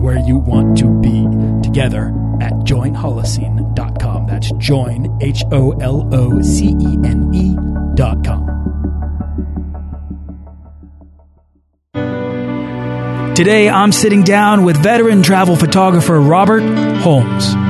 where you want to be together at joinholocene.com. That's join, H O L O C E N E.com. Today, I'm sitting down with veteran travel photographer Robert Holmes.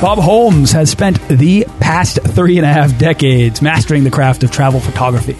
Bob Holmes has spent the past three and a half decades mastering the craft of travel photography,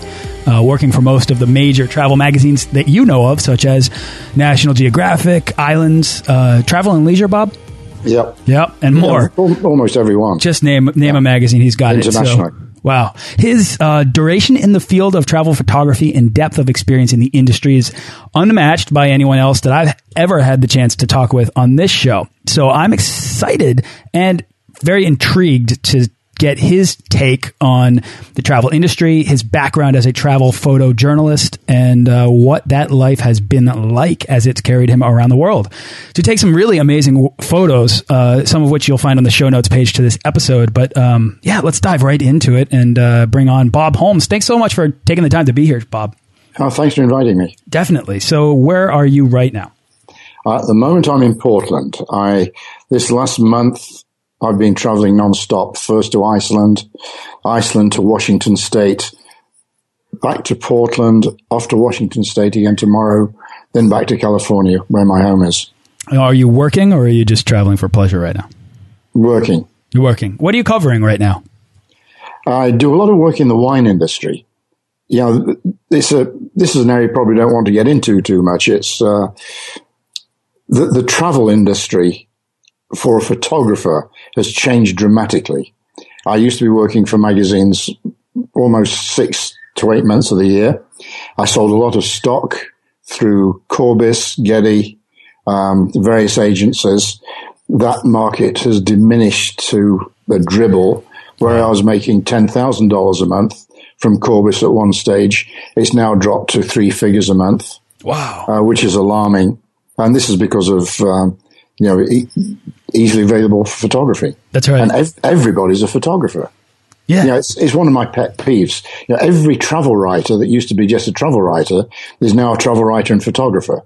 uh, working for most of the major travel magazines that you know of, such as National Geographic, Islands, uh, Travel and Leisure, Bob. Yep. Yep, and more. Yeah, almost every one. Just name name yeah. a magazine, he's got it. So, wow. His uh, duration in the field of travel photography and depth of experience in the industry is unmatched by anyone else that I've ever had the chance to talk with on this show. So I'm excited and very intrigued to get his take on the travel industry, his background as a travel photojournalist, and uh, what that life has been like as it's carried him around the world. To take some really amazing photos, uh, some of which you'll find on the show notes page to this episode. But um, yeah, let's dive right into it and uh, bring on Bob Holmes. Thanks so much for taking the time to be here, Bob. Oh, thanks for inviting me. Definitely. So, where are you right now? At the moment, I'm in Portland. I this last month I've been traveling non-stop, first to Iceland, Iceland to Washington State, back to Portland, off to Washington State again tomorrow, then back to California, where my home is. Are you working or are you just traveling for pleasure right now? Working. You're working. What are you covering right now? I do a lot of work in the wine industry. You know, this, uh, this is an area you probably don't want to get into too much. It's uh, the, the travel industry for a photographer has changed dramatically. I used to be working for magazines almost six to eight months of the year. I sold a lot of stock through Corbis, Getty, um, various agencies. That market has diminished to a dribble where I was making $10,000 a month from Corbis at one stage. It's now dropped to three figures a month. Wow. Uh, which is alarming. And this is because of, um, you know, e- easily available for photography. That's right. And ev- everybody's a photographer. Yeah. You know, it's, it's one of my pet peeves. You know, every travel writer that used to be just a travel writer is now a travel writer and photographer.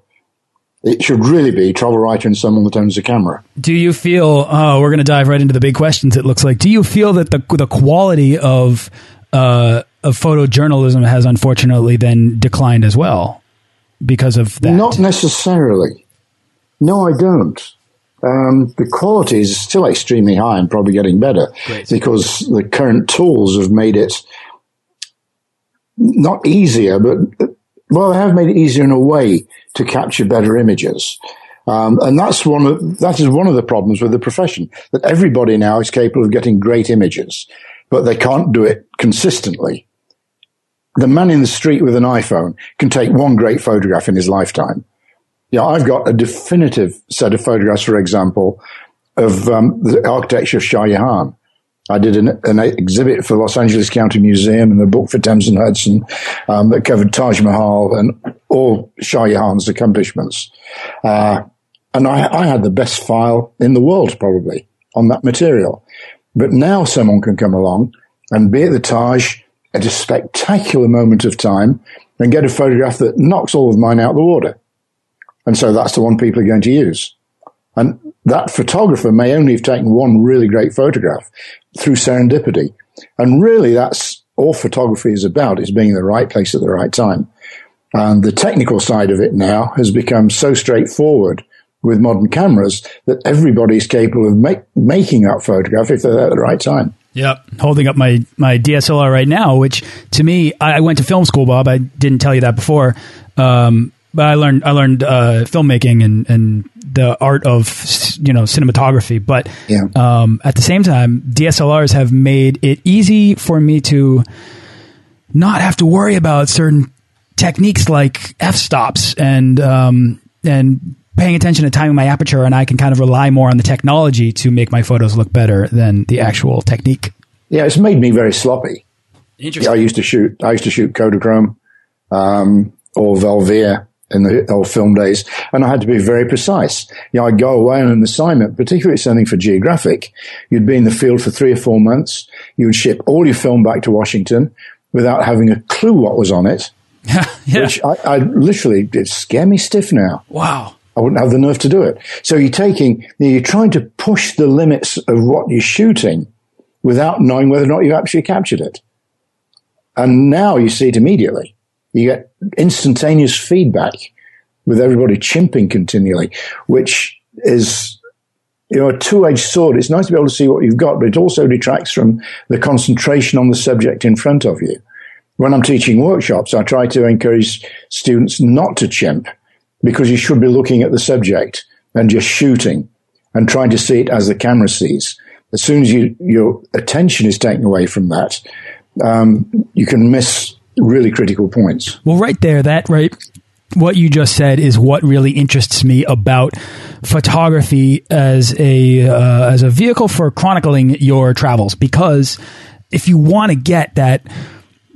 It should really be travel writer and someone that owns a camera. Do you feel, oh, we're going to dive right into the big questions, it looks like. Do you feel that the, the quality of, uh, of photojournalism has unfortunately then declined as well because of that? Not necessarily. No, I don't. Um, the quality is still extremely high and probably getting better Great. because the current tools have made it not easier, but well, they have made it easier in a way to capture better images. Um, and that's one of, that is one of the problems with the profession that everybody now is capable of getting great images, but they can't do it consistently. The man in the street with an iPhone can take one great photograph in his lifetime. Yeah, I've got a definitive set of photographs, for example, of um, the architecture of Shah Jahan. I did an, an, exhibit for Los Angeles County Museum and a book for Thames and Hudson um, that covered Taj Mahal and all Shah Jahan's accomplishments. Uh, and I, I, had the best file in the world, probably, on that material. But now someone can come along and be at the Taj at a spectacular moment of time and get a photograph that knocks all of mine out of the water. And so that's the one people are going to use. And that photographer may only have taken one really great photograph through serendipity. And really that's all photography is about is being in the right place at the right time. And the technical side of it now has become so straightforward with modern cameras that everybody's capable of make, making that photograph if they're at the right time. Yep, holding up my my DSLR right now, which to me, I, went to film school, Bob. I didn't tell you that before, um, but I learned I learned uh, filmmaking and and the art of you know cinematography. But yeah. um, at the same time, DSLRs have made it easy for me to not have to worry about certain techniques like f stops and um, and paying attention to timing my aperture, and I can kind of rely more on the technology to make my photos look better than the actual technique. Yeah, it's made me very sloppy. Interesting. I used to shoot. I used to shoot Kodachrome um, or Velvia in the old film days, and I had to be very precise. You know, I'd go away on an assignment, particularly something for geographic. You'd be in the field for three or four months. You would ship all your film back to Washington without having a clue what was on it. yeah. Which I, I literally, it scare me stiff now. Wow. I wouldn't have the nerve to do it. So you're taking, you're trying to push the limits of what you're shooting without knowing whether or not you've actually captured it. And now you see it immediately. You get instantaneous feedback with everybody chimping continually, which is, you know, a two-edged sword. It's nice to be able to see what you've got, but it also detracts from the concentration on the subject in front of you. When I'm teaching workshops, I try to encourage students not to chimp because you should be looking at the subject and just shooting and trying to see it as the camera sees. As soon as you, your attention is taken away from that, um, you can miss really critical points. Well, right there, that right, what you just said is what really interests me about photography as a uh, as a vehicle for chronicling your travels. Because if you want to get that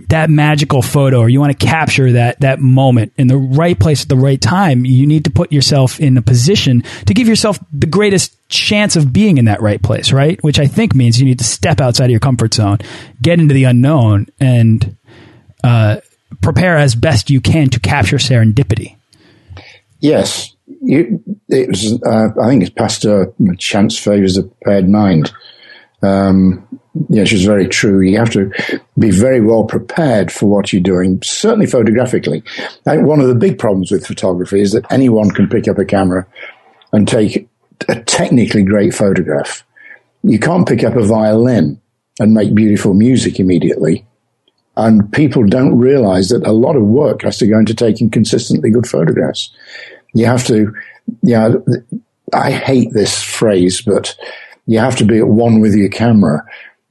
that magical photo or you want to capture that that moment in the right place at the right time, you need to put yourself in a position to give yourself the greatest chance of being in that right place, right? Which I think means you need to step outside of your comfort zone, get into the unknown, and uh, prepare as best you can to capture serendipity. Yes, you, it was. Uh, I think it's Pasteur chance favors a prepared mind. Um, is very true. You have to be very well prepared for what you're doing, certainly photographically. Think one of the big problems with photography is that anyone can pick up a camera and take a technically great photograph. You can't pick up a violin and make beautiful music immediately. And people don't realize that a lot of work has to go into taking consistently good photographs. You have to, yeah, I hate this phrase, but you have to be at one with your camera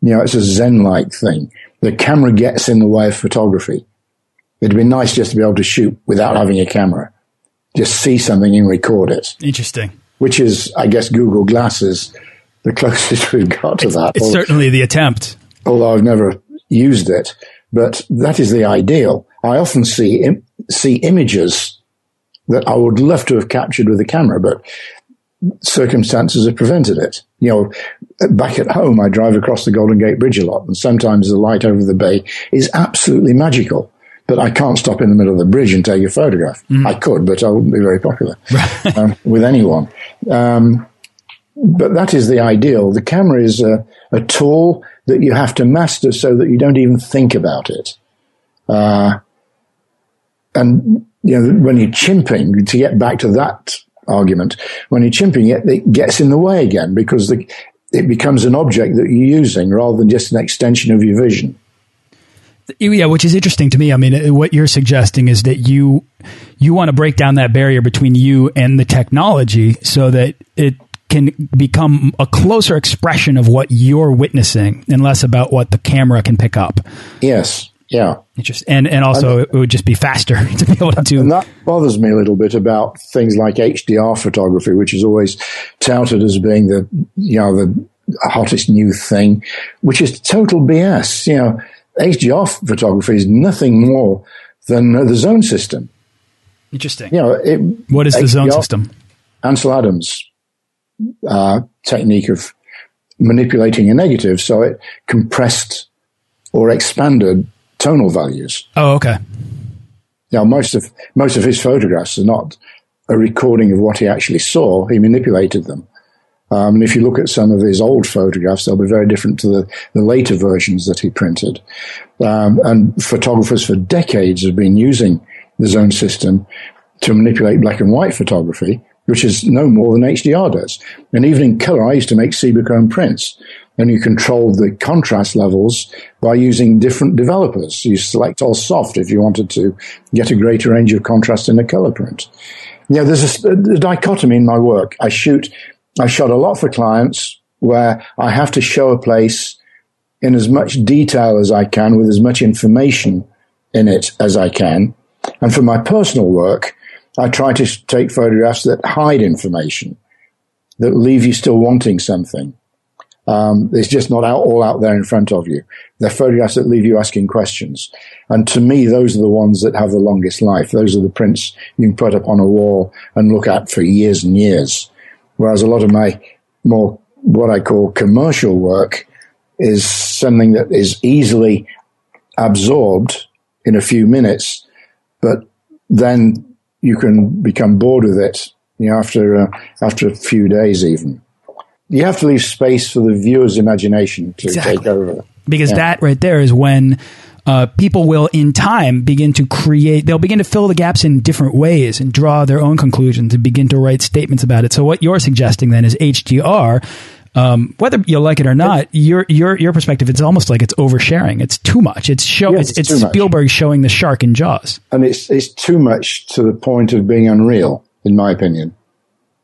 you know, it's a Zen-like thing. The camera gets in the way of photography. It'd be nice just to be able to shoot without having a camera. Just see something and record it. Interesting. Which is, I guess, Google Glasses, the closest we've got to that. It's although, certainly the attempt. Although I've never used it, but that is the ideal. I often see see images that I would love to have captured with a camera, but circumstances have prevented it. You know, back at home, I drive across the Golden Gate Bridge a lot, and sometimes the light over the bay is absolutely magical. But I can't stop in the middle of the bridge and take a photograph. Mm. I could, but I wouldn't be very popular um, with anyone. Um, but that is the ideal. The camera is a, a, tool that you have to master so that you don't even think about it. Uh, and you know, when you're chimping, to get back to that argument. When you're chimping it, it gets in the way again because the, it becomes an object that you're using rather than just an extension of your vision. Yeah, which is interesting to me. I mean, what you're suggesting is that you you want to break down that barrier between you and the technology so that it can become a closer expression of what you're witnessing and less about what the camera can pick up. Yes. Yeah. Just, and, and also and, it would just be faster to be able to. And that bothers me a little bit about things like HDR photography, which is always touted as being the, you know, the hottest new thing, which is total BS. You know, HDR photography is nothing more than the zone system. Interesting. You know, it, what is the zone system? Ansel Adams' uh, technique of manipulating a negative, so it compressed or expanded tonal values. Oh, okay. Now, most of most of his photographs are not a recording of what he actually saw. He manipulated them. Um, and if you look at some of his old photographs, they'll be very different to the, the later versions that he printed. Um, and photographers for decades have been using the zone system to manipulate black and white photography, which is no more than HDR does. And even in color, I used to make Cibachrome prints. And you control the contrast levels by using different developers. You select all soft if you wanted to get a greater range of contrast in a color print. Yeah, there's a, a dichotomy in my work. I shoot, I shot a lot for clients where I have to show a place in as much detail as I can with as much information in it as I can. And for my personal work, I try to take photographs that hide information, that leave you still wanting something. Um, it's just not out, all out there in front of you. They're photographs that leave you asking questions. And to me, those are the ones that have the longest life. Those are the prints you can put up on a wall and look at for years and years. Whereas a lot of my more, what I call commercial work is something that is easily absorbed in a few minutes, but then you can become bored with it you know, after, uh, after a few days even you have to leave space for the viewer's imagination to exactly. take over. Because yeah. that right there is when uh, people will, in time, begin to create, they'll begin to fill the gaps in different ways and draw their own conclusions and begin to write statements about it. So what you're suggesting then is HDR. Um, whether you like it or not, your your your perspective, it's almost like it's oversharing. It's too much. It's show. Yes, it's, it's Spielberg much. showing the shark in Jaws, and it's it's too much to the point of being unreal, in my opinion.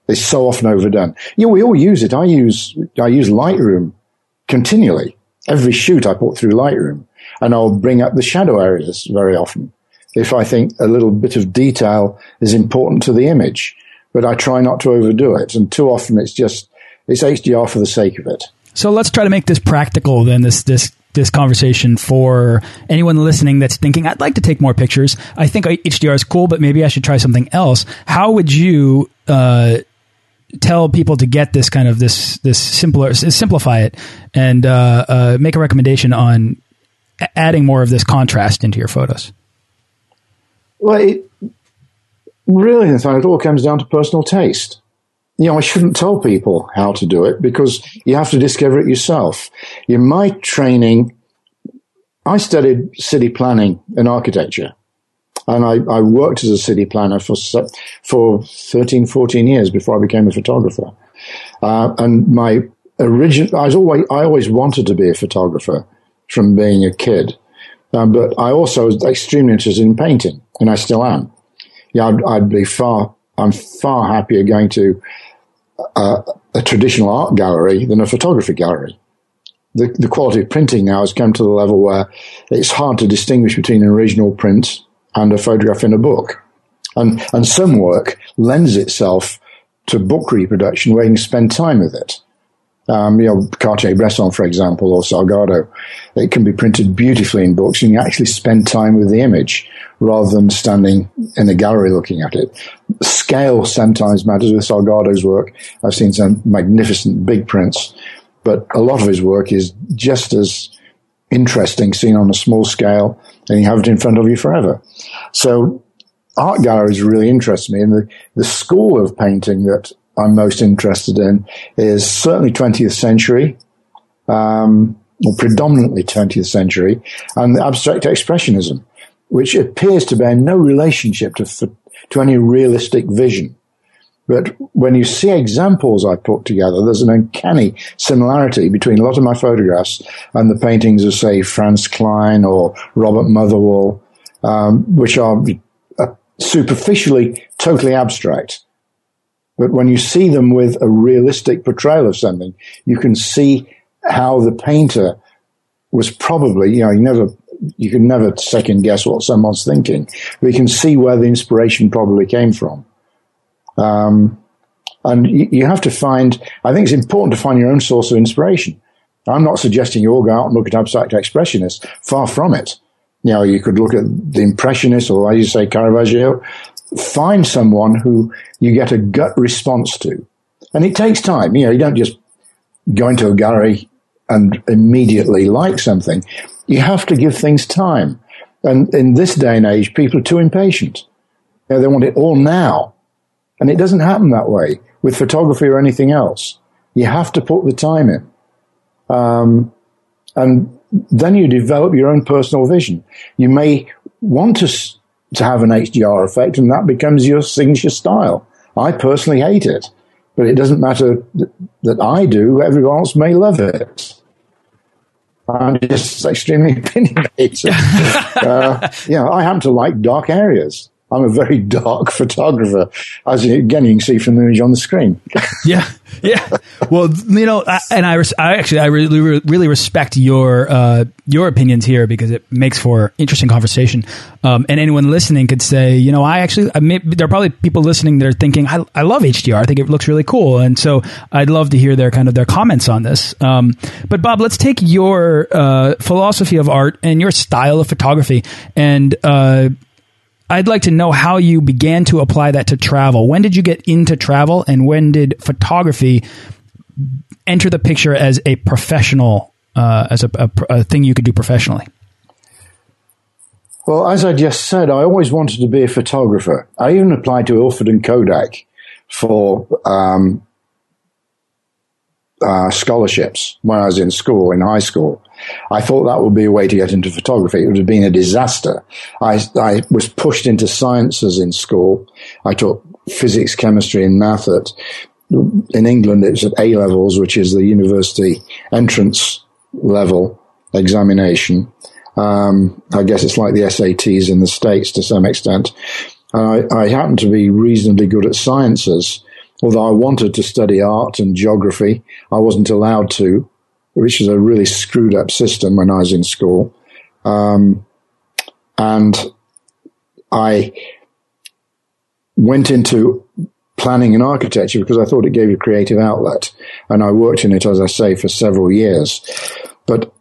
It's so often overdone. Yeah, we all use it. I use I use Lightroom continually. Every shoot I put through Lightroom, and I'll bring up the shadow areas very often if I think a little bit of detail is important to the image. But I try not to overdo it, and too often it's just it's HDR for the sake of it. So let's try to make this practical. Then this this this conversation for anyone listening that's thinking I'd like to take more pictures. I think HDR is cool, but maybe I should try something else. How would you uh, tell people to get this kind of this this simpler simplify it and uh, uh, make a recommendation on adding more of this contrast into your photos? Well, it, really, in fact, it all comes down to personal taste. You know, I shouldn't tell people how to do it because you have to discover it yourself. In my training, I studied city planning and architecture and I, I, worked as a city planner for for 13, 14 years before I became a photographer. Uh, and my original, I was always, I always wanted to be a photographer from being a kid. Um, but I also was extremely interested in painting, and I still am. Yeah, I'd, I'd be far, I'm far happier going to a, a traditional art gallery than a photography gallery. The, the quality of printing now has come to the level where it's hard to distinguish between an original print and a photograph in a book. And, and some work lends itself to book reproduction where you can spend time with it. Um, you know, Cartier-Bresson, for example, or Salgado, it can be printed beautifully in books and you actually spend time with the image rather than standing in a gallery looking at it. Scale sometimes matters with Salgado's work. I've seen some magnificent big prints, but a lot of his work is just as interesting seen on a small scale and you have it in front of you forever. So art galleries really interest me and the, the school of painting that I'm most interested in is certainly 20th century, um, or predominantly 20th century and abstract expressionism, which appears to bear no relationship to, to any realistic vision. But when you see examples I put together, there's an uncanny similarity between a lot of my photographs and the paintings of, say, Franz Kline or Robert Motherwell, um, which are uh, superficially totally abstract. But when you see them with a realistic portrayal of something, you can see how the painter was probably, you know, you never, you can never second guess what someone's thinking, We can see where the inspiration probably came from. Um, And you, you have to find, I think it's important to find your own source of inspiration. I'm not suggesting you all go out and look at abstract expressionists. Far from it. You know, you could look at the impressionists or, as you say, Caravaggio. Find someone who you get a gut response to. And it takes time. You know, you don't just go into a gallery and immediately like something. You have to give things time. And in this day and age, people are too impatient. You know, they want it all now. And it doesn't happen that way with photography or anything else. You have to put the time in. Um, and then you develop your own personal vision. You may want to, to have an HDR effect and that becomes your signature style. I personally hate it, but it doesn't matter that, that I do. Everyone else may love it. I'm just extremely opinionated. uh, yeah, I happen to like dark areas. I'm a very dark photographer, as again you can see from the image on the screen. yeah, yeah. Well, you know, I, and I, I actually I really really respect your uh, your opinions here because it makes for interesting conversation. Um, and anyone listening could say, you know, I actually I may, there are probably people listening that are thinking, I, I love HDR. I think it looks really cool, and so I'd love to hear their kind of their comments on this. Um, but Bob, let's take your uh, philosophy of art and your style of photography and. Uh, I'd like to know how you began to apply that to travel. When did you get into travel, and when did photography enter the picture as a professional, uh, as a, a, a thing you could do professionally? Well, as I just said, I always wanted to be a photographer. I even applied to Ilford and Kodak for um, uh, scholarships when I was in school, in high school. I thought that would be a way to get into photography. It would have been a disaster. I, I was pushed into sciences in school. I taught physics, chemistry, and math at, in England, it's at A levels, which is the university entrance level examination. Um, I guess it's like the SATs in the States to some extent. I, I happened to be reasonably good at sciences although I wanted to study art and geography, I wasn't allowed to, which is a really screwed up system when I was in school. Um, and I went into planning and architecture because I thought it gave a creative outlet. And I worked in it, as I say, for several years. But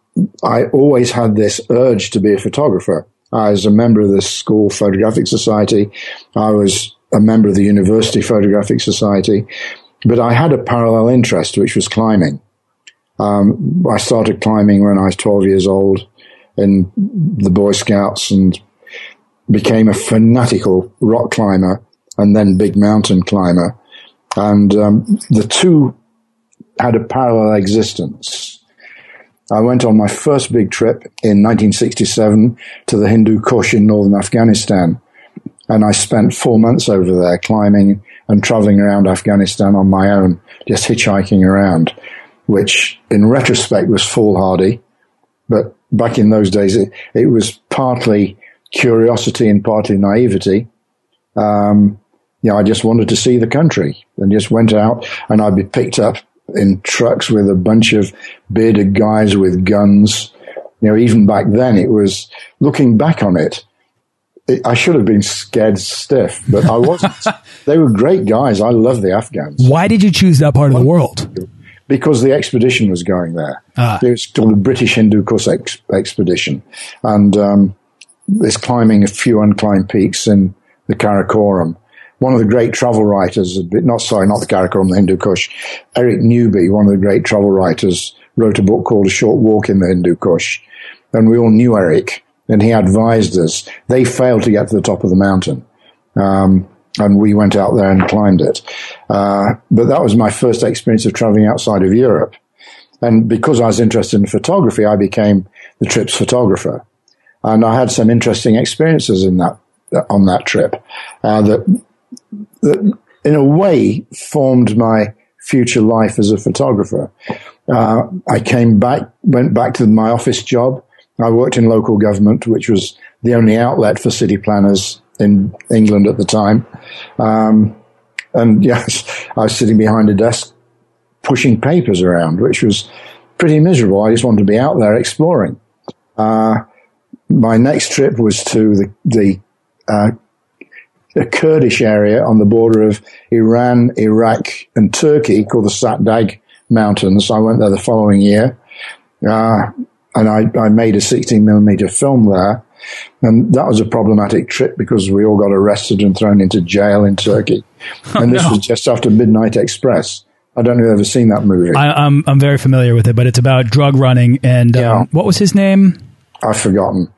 I always had this urge to be a photographer. I was a member of the school photographic society. I was a member of the University Photographic Society, but I had a parallel interest, which was climbing. Um, I started climbing when I was 12 years old in the Boy Scouts and became a fanatical rock climber and then big mountain climber. And um, the two had a parallel existence. I went on my first big trip in 1967 to the Hindu Kush in northern Afghanistan. And I spent four months over there climbing and traveling around Afghanistan on my own, just hitchhiking around, which in retrospect was foolhardy. But back in those days, it, it was partly curiosity and partly naivety. Um, you know, I just wanted to see the country and just went out and I'd be picked up in trucks with a bunch of bearded guys with guns. You know, even back then it was looking back on it. I should have been scared stiff, but I wasn't. they were great guys. I love the Afghans. Why did you choose that part of the world? Because the expedition was going there. Ah. It was called the British Hindu Kush ex- expedition, and um, it's climbing a few unclimbed peaks in the Karakoram. One of the great travel writers, not sorry, not the Karakoram, the Hindu Kush, Eric Newby, one of the great travel writers, wrote a book called A Short Walk in the Hindu Kush, and we all knew Eric and he advised us. They failed to get to the top of the mountain. Um, and we went out there and climbed it. Uh, but that was my first experience of traveling outside of Europe. And because I was interested in photography, I became the trip's photographer. And I had some interesting experiences in that, on that trip, uh, that, that in a way formed my future life as a photographer. Uh, I came back, went back to my office job, I worked in local government, which was the only outlet for city planners in England at the time. Um, and yes, I was sitting behind a desk pushing papers around, which was pretty miserable. I just wanted to be out there exploring. Uh, my next trip was to the, the uh, a Kurdish area on the border of Iran, Iraq, and Turkey called the Satdag Mountains. I went there the following year, uh, and I, I made a 16 millimeter film there. And that was a problematic trip because we all got arrested and thrown into jail in Turkey. Oh, and this no. was just after Midnight Express. I don't know if you've ever seen that movie. I, am I'm, I'm very familiar with it, but it's about drug running. And um, what was his name? I've forgotten.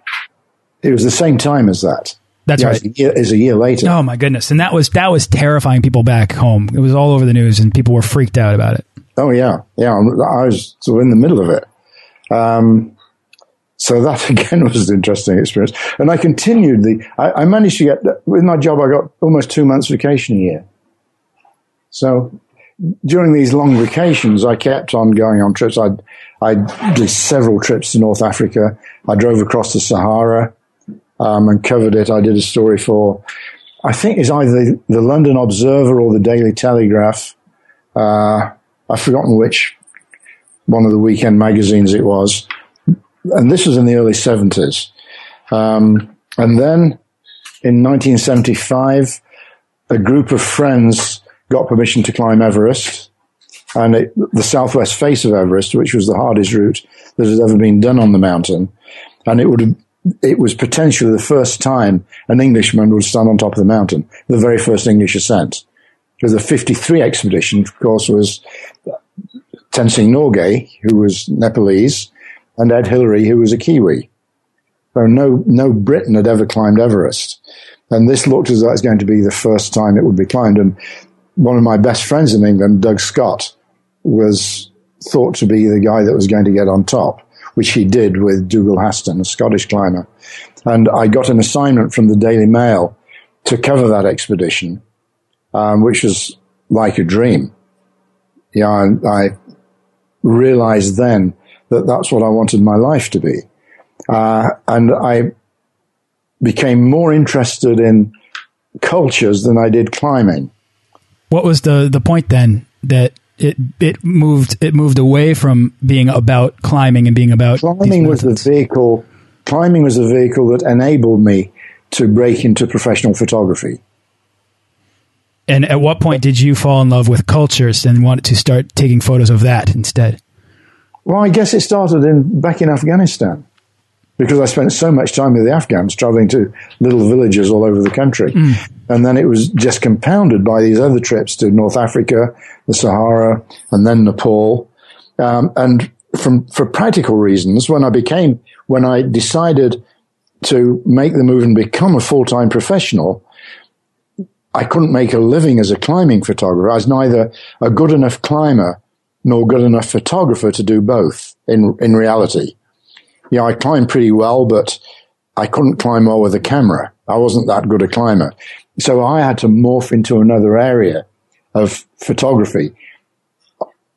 It was the same time as that. That's yeah, right. It's a, a year later. Oh my goodness! And that was that was terrifying people back home. It was all over the news, and people were freaked out about it. Oh yeah, yeah. I was in the middle of it. Um, so that again was an interesting experience. And I continued the. I, I managed to get with my job. I got almost two months vacation a year. So during these long vacations, I kept on going on trips. I I did several trips to North Africa. I drove across the Sahara um, and covered it. I did a story for, I think it's either the, London Observer or the Daily Telegraph. Uh, I've forgotten which one of the weekend magazines it was. And this was in the early 70s. Um, and then in 1975, a group of friends got permission to climb Everest and it, the southwest face of Everest, which was the hardest route that has ever been done on the mountain. And it would have, it was potentially the first time an Englishman would stand on top of the mountain, the very first English ascent. Because the 53 expedition, of course, was Tenzing Norgay, who was Nepalese, and Ed Hillary, who was a Kiwi. So no, no Briton had ever climbed Everest. And this looked as though it was going to be the first time it would be climbed. And one of my best friends in England, Doug Scott, was thought to be the guy that was going to get on top, which he did with Dougal Haston, a Scottish climber. And I got an assignment from the Daily Mail to cover that expedition, um, which was like a dream. Yeah, and I realized then that that's what I wanted my life to be. Uh, and I became more interested in cultures than I did climbing. What was the, the point then that it it moved it moved away from being about climbing and being about climbing was the vehicle climbing was the vehicle that enabled me to break into professional photography and at what point did you fall in love with cultures and wanted to start taking photos of that instead well i guess it started in back in afghanistan because I spent so much time with the Afghans traveling to little villages all over the country. Mm. And then it was just compounded by these other trips to North Africa, the Sahara, and then Nepal. Um, and from, for practical reasons, when I became, when I decided to make the move and become a full-time professional, I couldn't make a living as a climbing photographer. I was neither a good enough climber nor good enough photographer to do both in, in reality you know, I climbed pretty well, but I couldn't climb well with a camera. I wasn't that good a climber. So I had to morph into another area of photography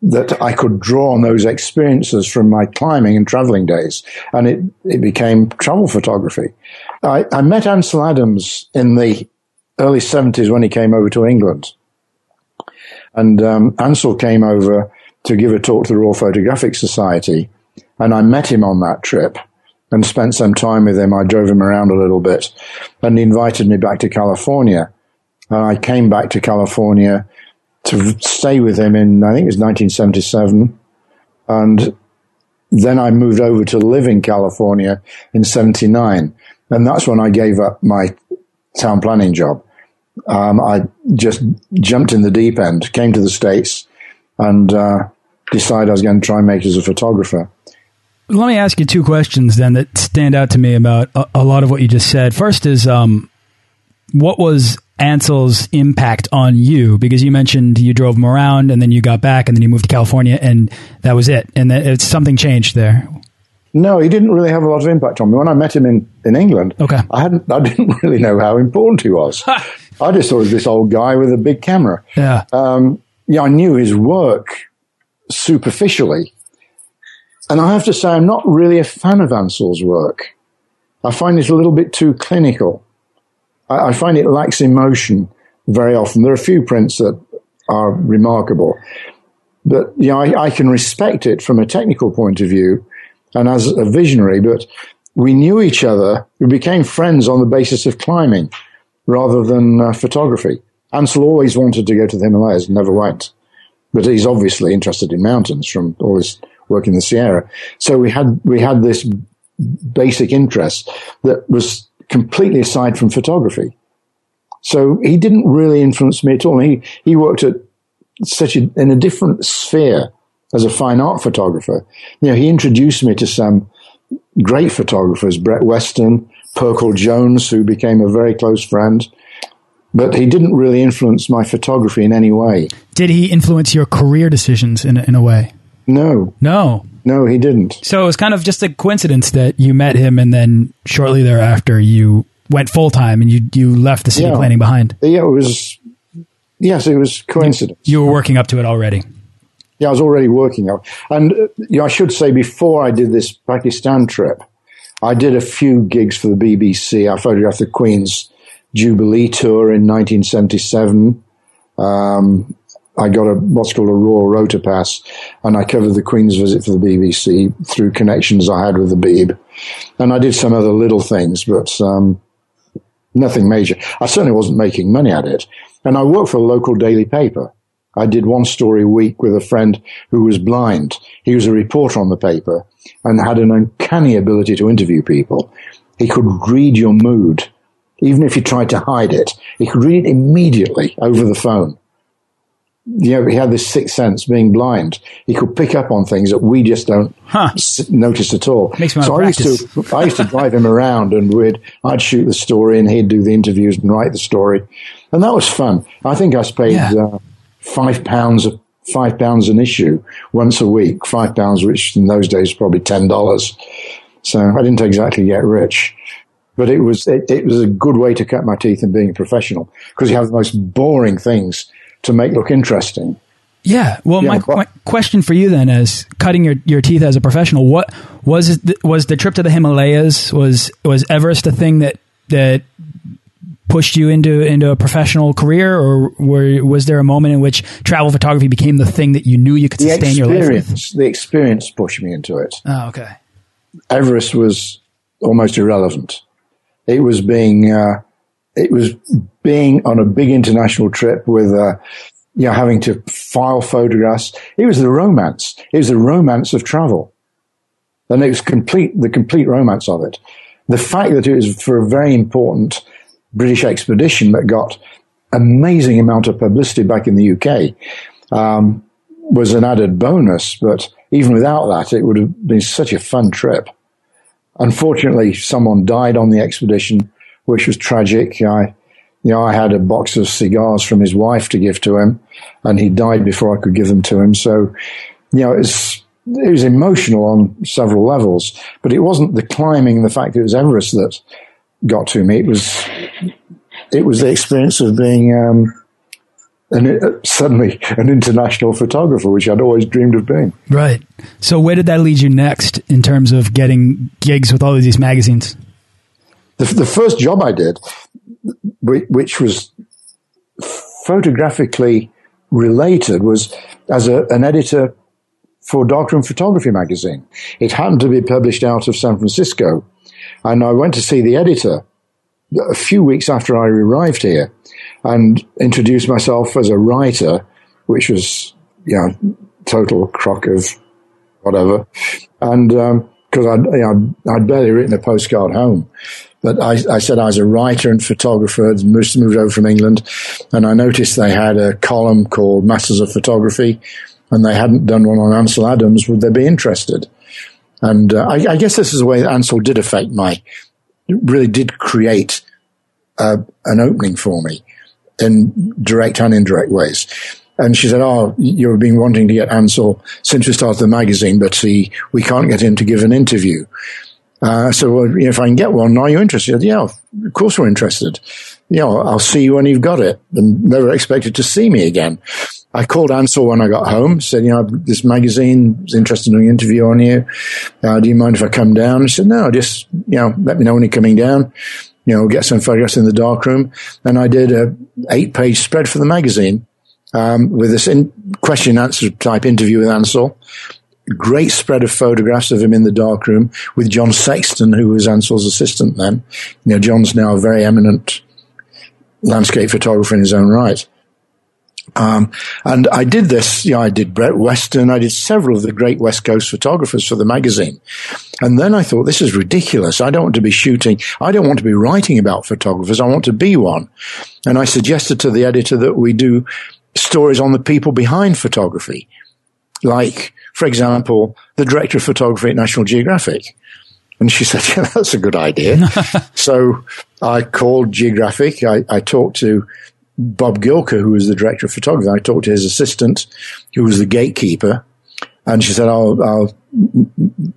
that I could draw on those experiences from my climbing and traveling days. And it, it became travel photography. I, I met Ansel Adams in the early 70s when he came over to England. And um, Ansel came over to give a talk to the Royal Photographic Society. And I met him on that trip and spent some time with him. I drove him around a little bit and he invited me back to California. And I came back to California to stay with him in, I think it was 1977. And then I moved over to live in California in 79. And that's when I gave up my town planning job. Um, I just jumped in the deep end, came to the States and, uh, decided I was going to try and make it as a photographer. Let me ask you two questions then that stand out to me about a, a lot of what you just said. First is, um, what was Ansel's impact on you? Because you mentioned you drove him around and then you got back and then you moved to California and that was it. And that it's something changed there. No, he didn't really have a lot of impact on me. When I met him in, in England, okay. I hadn't, I didn't really know how important he was. I just thought of this old guy with a big camera. Yeah. Um, yeah, I knew his work superficially, and I have to say, I'm not really a fan of Ansel's work. I find it a little bit too clinical. I, I find it lacks emotion very often. There are a few prints that are remarkable, but you know, I, I can respect it from a technical point of view and as a visionary, but we knew each other. We became friends on the basis of climbing. rather than uh, photography. Ansel always wanted to go to the Himalayas, never went. But he's obviously interested in mountains from all his work in the Sierra. So we had, we had this basic interest that was completely aside from photography. So he didn't really influence me at all. He, he worked at such a, in a different sphere as a fine art photographer. You know, he introduced me to some great photographers, Brett Weston, Pirkle Jones, who became a very close friend. But he didn't really influence my photography in any way. Did he influence your career decisions in, in a way? No. No. No, he didn't. So it was kind of just a coincidence that you met him and then shortly thereafter you went full time and you you left the city yeah. planning behind. Yeah, it was yes, it was coincidence. You, you were working up to it already. Yeah, I was already working up. And uh, you know, I should say before I did this Pakistan trip, I did a few gigs for the BBC. I photographed the Queen's Jubilee tour in 1977. Um, I got a what's called a raw Rota Pass, and I covered the Queen's visit for the BBC through connections I had with the Beeb, and I did some other little things, but um, nothing major. I certainly wasn't making money at it, and I worked for a local daily paper. I did one story a week with a friend who was blind. He was a reporter on the paper and had an uncanny ability to interview people. He could read your mood, even if you tried to hide it. He could read it immediately over the phone. You know, he had this sixth sense, being blind. He could pick up on things that we just don't huh. notice at all. Makes me so I used to, I used to drive him around, and we'd, I'd shoot the story, and he'd do the interviews and write the story, and that was fun. I think I paid yeah. uh, five pounds five pounds an issue once a week. Five pounds, which in those days was probably ten dollars. So I didn't exactly get rich, but it was it, it was a good way to cut my teeth in being a professional because you have the most boring things to make look interesting. Yeah. Well, yeah, my, my, question for you then is cutting your, your teeth as a professional. What was it, was the trip to the Himalayas was was Everest a thing that that pushed you into into a professional career, or were, was there a moment in which travel photography became the thing that you knew you could the sustain your life with? The experience pushed me into it. Oh, okay. Everest was almost irrelevant. It was being uh, it was being on a big international trip with uh, you know having to file photographs. It was the romance. It was the romance of travel, and it was complete the complete romance of it. The fact that it was for a very important British expedition that got amazing amount of publicity back in the UK um, was an added bonus. But even without that, it would have been such a fun trip. Unfortunately, someone died on the expedition, which was tragic. I, you know, I had a box of cigars from his wife to give to him, and he died before I could give them to him. So, you know, it's it was emotional on several levels, but it wasn't the climbing the fact that it was Everest that got to me. It was it was the experience of being um, an, uh, suddenly an international photographer, which I'd always dreamed of being. Right. So where did that lead you next in terms of getting gigs with all of these magazines? The, the first job I did, which was photographically related, was as a, an editor for Darkroom Photography magazine. It happened to be published out of San Francisco and I went to see the editor a few weeks after I arrived here and introduced myself as a writer, which was, you know, total crock of whatever. And, um, cause I'd, you know, I'd barely written a postcard home. But I, I, said I was a writer and photographer, moved, moved over from England, and I noticed they had a column called Masters of Photography, and they hadn't done one on Ansel Adams. Would they be interested? And uh, I, I, guess this is the way Ansel did affect my, really did create uh, an opening for me in direct and indirect ways. And she said, "Oh, you've been wanting to get Ansel since we started the magazine, but we can't get him to give an interview." Uh, so, well, if I can get one, are you interested? Yeah, of course we're interested. Yeah, I'll see you when you've got it. And never expected to see me again. I called Ansel when I got home, said, you know, this magazine is interested in an interview on you. Uh, do you mind if I come down? He said, no, just, you know, let me know when you're coming down. You know, get some photographs in the darkroom. And I did a eight page spread for the magazine, um, with this in question answer type interview with Ansel. Great spread of photographs of him in the darkroom with John Sexton, who was Ansel's assistant then. You know, John's now a very eminent landscape photographer in his own right. Um, and I did this, you know, I did Brett Weston, I did several of the great West Coast photographers for the magazine. And then I thought, this is ridiculous. I don't want to be shooting. I don't want to be writing about photographers. I want to be one. And I suggested to the editor that we do stories on the people behind photography. Like, for example, the director of photography at National Geographic. And she said, yeah, that's a good idea. so I called Geographic. I, I talked to Bob Gilka, who was the director of photography. I talked to his assistant, who was the gatekeeper. And she said, "I'll, I'll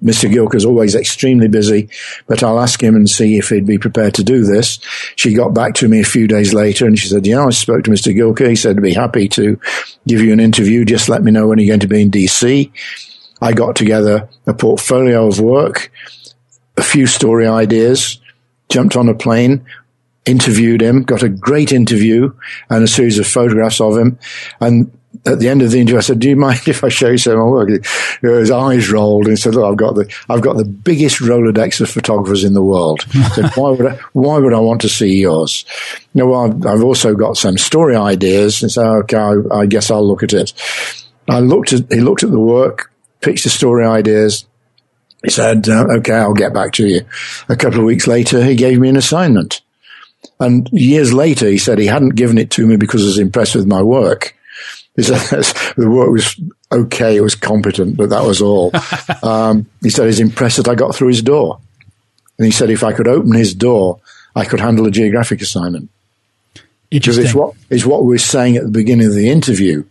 Mr. Gilka's always extremely busy, but I'll ask him and see if he'd be prepared to do this." She got back to me a few days later and she said, "Yeah, I spoke to Mr. Gilka. He said to be happy to give you an interview. Just let me know when you're going to be in DC." I got together a portfolio of work, a few story ideas, jumped on a plane, interviewed him, got a great interview and a series of photographs of him. And at the end of the interview, I said, "Do you mind if I show you some of my work?" His eyes rolled and he said, "Look, I've got the I've got the biggest Rolodex of photographers in the world. said, why would I, why would I want to see yours?" You know, well, I've, I've also got some story ideas, and so okay, I, I guess I'll look at it. I looked at he looked at the work, pitched the story ideas. He said, uh, "Okay, I'll get back to you." A couple of weeks later, he gave me an assignment. And years later, he said he hadn't given it to me because he was impressed with my work. He said the work was okay, it was competent, but that was all. um, he said he's impressed that I got through his door. And he said if I could open his door, I could handle a geographic assignment. Because it's what, it's what we were saying at the beginning of the interview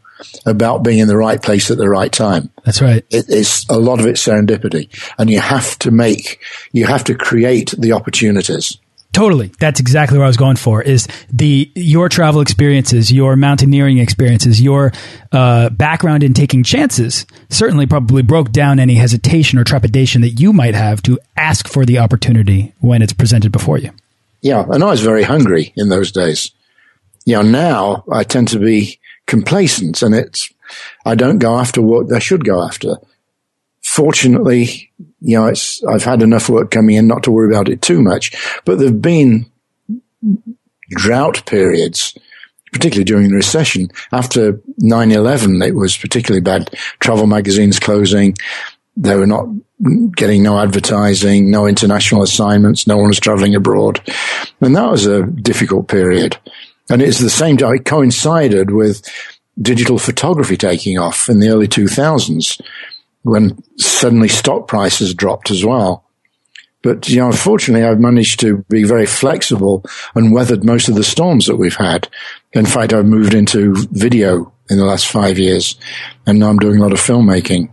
about being in the right place at the right time. That's right. It, it's a lot of it serendipity, and you have to make, you have to create the opportunities. Totally. That's exactly what I was going for is the your travel experiences, your mountaineering experiences, your uh, background in taking chances certainly probably broke down any hesitation or trepidation that you might have to ask for the opportunity when it's presented before you. Yeah, and I was very hungry in those days. You know, now I tend to be complacent and it's I don't go after what I should go after. Fortunately, you know, it's, I've had enough work coming in not to worry about it too much, but there've been drought periods, particularly during the recession. After 9-11, it was particularly bad. Travel magazines closing. They were not getting no advertising, no international assignments. No one was traveling abroad. And that was a difficult period. And it's the same it coincided with digital photography taking off in the early 2000s when suddenly stock prices dropped as well. But, you know, unfortunately, I've managed to be very flexible and weathered most of the storms that we've had. In fact, I've moved into video in the last five years and now I'm doing a lot of filmmaking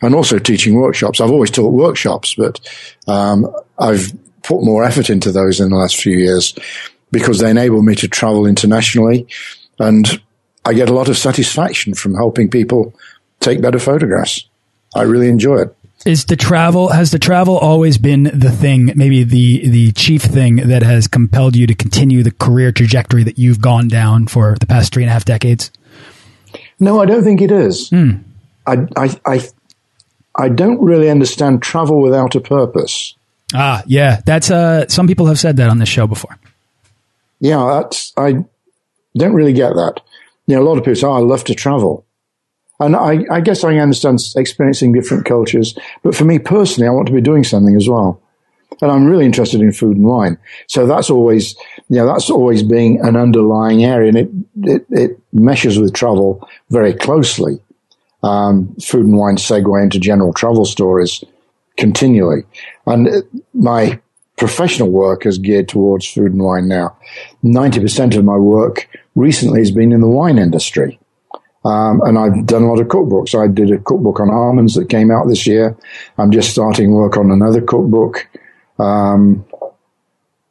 and also teaching workshops. I've always taught workshops, but, um, I've put more effort into those in the last few years because they enable me to travel internationally and I get a lot of satisfaction from helping people take better photographs. I really enjoy it. Is the travel has the travel always been the thing, maybe the the chief thing that has compelled you to continue the career trajectory that you've gone down for the past three and a half decades? No, I don't think it is. Mm. I, I I I don't really understand travel without a purpose. Ah, yeah, that's uh. Some people have said that on this show before. Yeah, that's I don't really get that. You know, a lot of people say, oh, "I love to travel." And I, I guess I understand experiencing different cultures, but for me personally, I want to be doing something as well. And I'm really interested in food and wine. So that's always, you know, that's always being an underlying area and it, it, it meshes with travel very closely. Um, food and wine segue into general travel stories continually. And my professional work is geared towards food and wine now. 90% of my work recently has been in the wine industry. Um, and I've done a lot of cookbooks. I did a cookbook on almonds that came out this year. I'm just starting work on another cookbook. Um,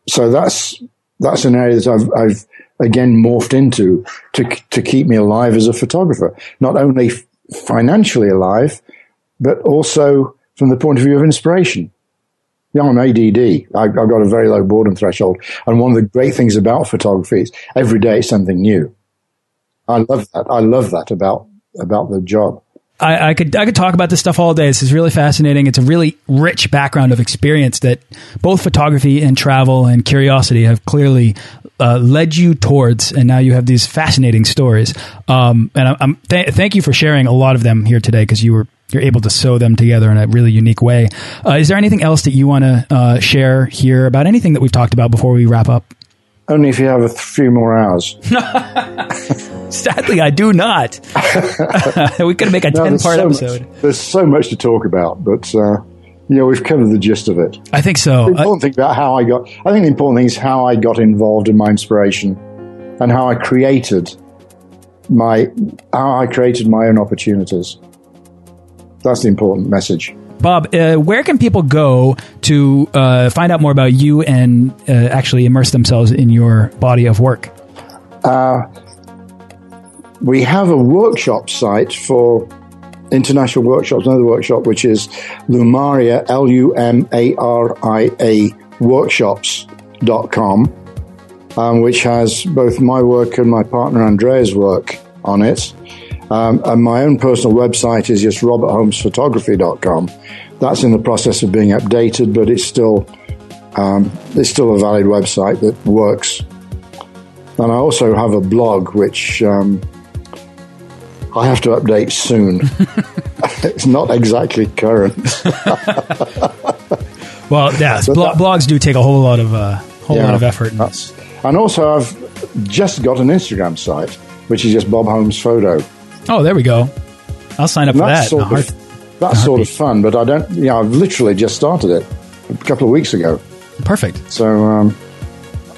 so that's that's an area that I've, I've again morphed into to to keep me alive as a photographer, not only financially alive, but also from the point of view of inspiration. Yeah, I'm ADD. I've, I've got a very low boredom threshold, and one of the great things about photography is every day is something new. I love that. I love that about about the job. I, I, could I could talk about this stuff all day. This is really fascinating. It's a really rich background of experience that both photography and travel and curiosity have clearly uh, led you towards, and now you have these fascinating stories. Um, and I'm, th thank you for sharing a lot of them here today because you were you're able to sew them together in a really unique way. Uh, is there anything else that you want to uh, share here about anything that we've talked about before we wrap up? Only if you have a few more hours. Sadly, I do not. we could make a no, 10 part so episode. Much, there's so much to talk about, but uh, yeah, we've covered the gist of it. I think so. The important thing about how I got, I think the important thing is how I got involved in my inspiration and how I created my, how I created my own opportunities. That's the important message. Bob, uh, where can people go to uh, find out more about you and uh, actually immerse themselves in your body of work? We have a workshop site for international workshops, another workshop which is Lumaria, L U M A R I A workshops.com, um, which has both my work and my partner Andrea's work on it. Um, and my own personal website is just robertholmesphotography.com. That's in the process of being updated, but it's still um, it's still a valid website that works. And I also have a blog which um, I have to update soon. it's not exactly current. well, yes, blo- blogs do take a whole lot of uh, whole yeah, lot of effort. And, and also, I've just got an Instagram site, which is just Bob Holmes Photo. Oh, there we go. I'll sign up for that. Sort of, that's sort of fun, but I don't. Yeah, I've literally just started it a couple of weeks ago. Perfect. So um,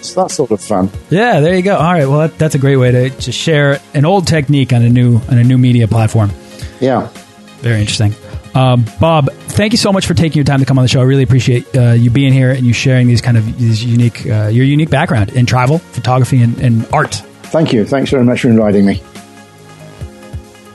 that's, that's sort of fun. Yeah, there you go. All right, well, that, that's a great way to, to share an old technique on a new on a new media platform. Yeah, very interesting. Um, Bob, thank you so much for taking your time to come on the show. I really appreciate uh, you being here and you sharing these kind of these unique uh, your unique background in travel, photography, and, and art. Thank you. Thanks very much for inviting me.